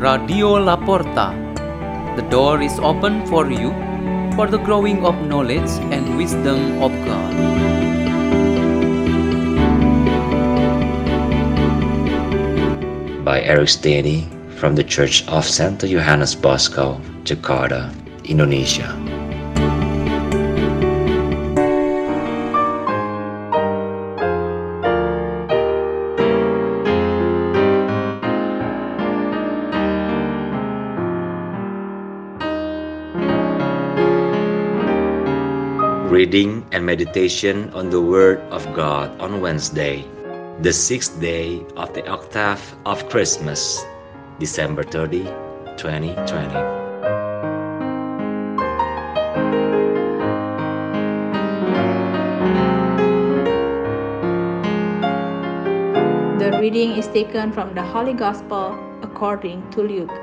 Radio La Porta. The door is open for you for the growing of knowledge and wisdom of God. by Erik Stedy from the Church of Santo Yohanes Bosco, Jakarta, Indonesia. Reading and meditation on the Word of God on Wednesday, the sixth day of the octave of Christmas, December 30, 2020. The reading is taken from the Holy Gospel according to Luke.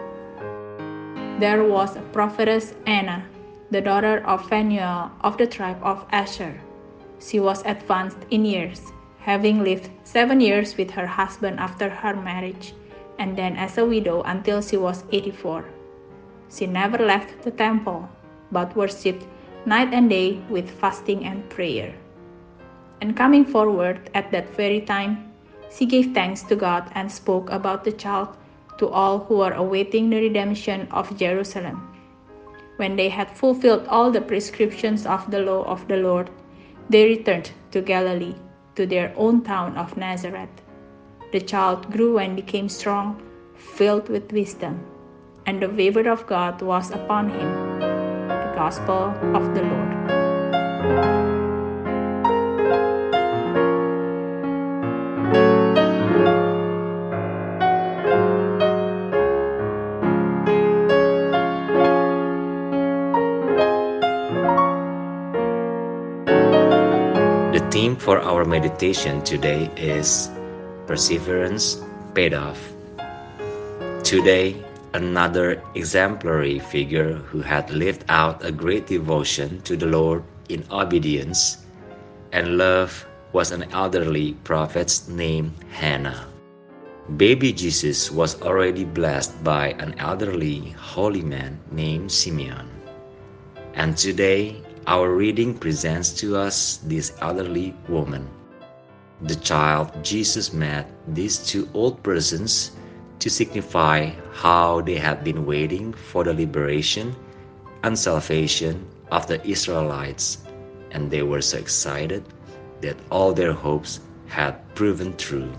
There was a prophetess Anna, the daughter of Phanuel of the tribe of Asher. She was advanced in years, having lived seven years with her husband after her marriage, and then as a widow until she was 84. She never left the temple, but worshipped night and day with fasting and prayer. And coming forward at that very time, she gave thanks to God and spoke about the child to all who were awaiting the redemption of Jerusalem. When they had fulfilled all the prescriptions of the law of the Lord, they returned to Galilee, to their own town of Nazareth. The child grew and became strong, filled with wisdom, and the favor of God was upon him. The Gospel of the Lord. Theme for our meditation today is Perseverance Paid Off. Today, another exemplary figure who had lived out a great devotion to the Lord in obedience and love was an elderly prophet named Hannah. Baby Jesus was already blessed by an elderly holy man named Simeon. And today, our reading presents to us this elderly woman. The child Jesus met these two old persons to signify how they had been waiting for the liberation and salvation of the Israelites, and they were so excited that all their hopes had proven true.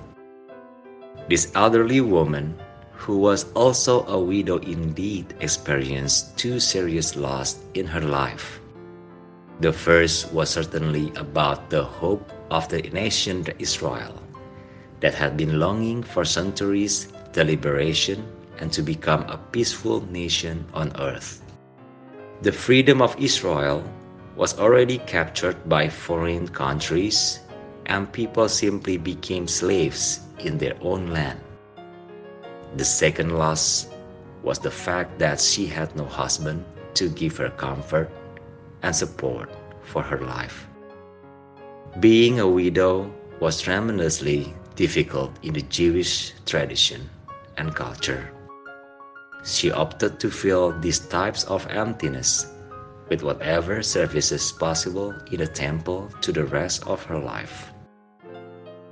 This elderly woman, who was also a widow indeed, experienced two serious loss in her life. The first was certainly about the hope of the nation Israel that had been longing for centuries the liberation and to become a peaceful nation on earth. The freedom of Israel was already captured by foreign countries and people simply became slaves in their own land. The second loss was the fact that she had no husband to give her comfort and support for her life. Being a widow was tremendously difficult in the Jewish tradition and culture. She opted to fill these types of emptiness with whatever services possible in the temple to the rest of her life.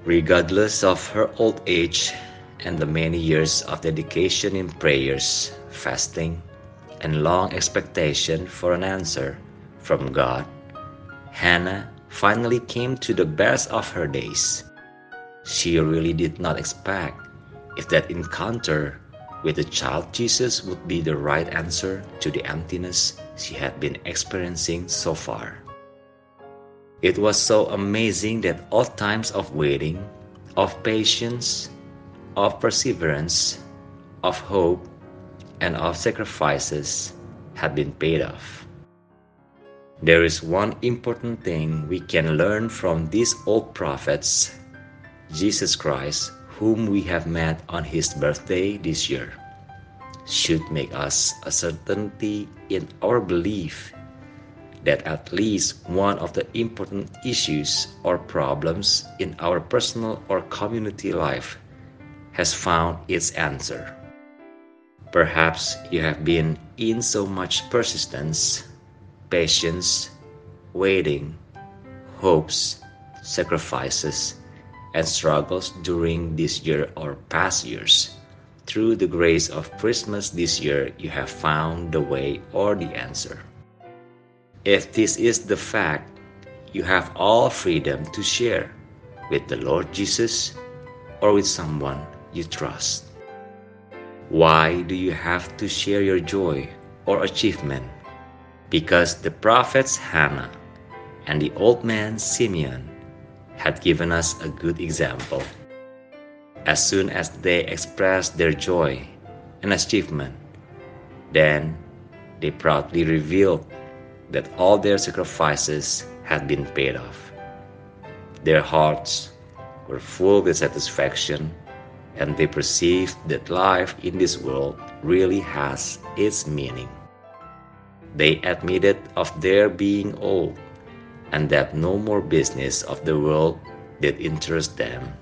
Regardless of her old age and the many years of dedication in prayers, fasting, and long expectation for an answer from God, Hannah finally came to the best of her days. She really did not expect if that encounter with the child Jesus would be the right answer to the emptiness she had been experiencing so far. It was so amazing that all times of waiting, of patience, of perseverance, of hope, and of sacrifices had been paid off. There is one important thing we can learn from these old prophets Jesus Christ, whom we have met on his birthday this year, should make us a certainty in our belief that at least one of the important issues or problems in our personal or community life has found its answer. Perhaps you have been in so much persistence, patience, waiting, hopes, sacrifices, and struggles during this year or past years. Through the grace of Christmas this year, you have found the way or the answer. If this is the fact, you have all freedom to share with the Lord Jesus or with someone you trust. Why do you have to share your joy or achievement? Because the prophets Hannah and the old man Simeon had given us a good example. As soon as they expressed their joy and achievement, then they proudly revealed that all their sacrifices had been paid off. Their hearts were full with satisfaction, and they perceived that life in this world really has its meaning. They admitted of their being old and that no more business of the world did interest them.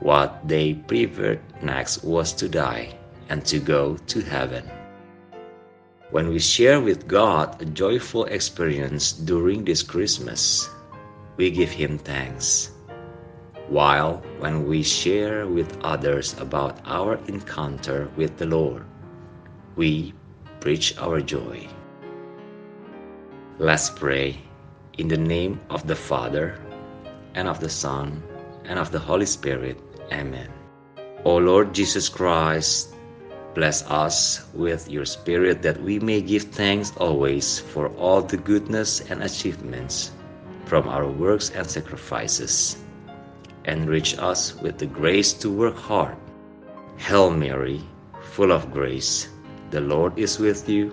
What they preferred next was to die and to go to heaven. When we share with God a joyful experience during this Christmas, we give Him thanks. While when we share with others about our encounter with the Lord, we preach our joy. Let's pray in the name of the Father, and of the Son, and of the Holy Spirit. Amen. O Lord Jesus Christ, bless us with your Spirit that we may give thanks always for all the goodness and achievements from our works and sacrifices. Enrich us with the grace to work hard. Hail Mary, full of grace, the Lord is with you.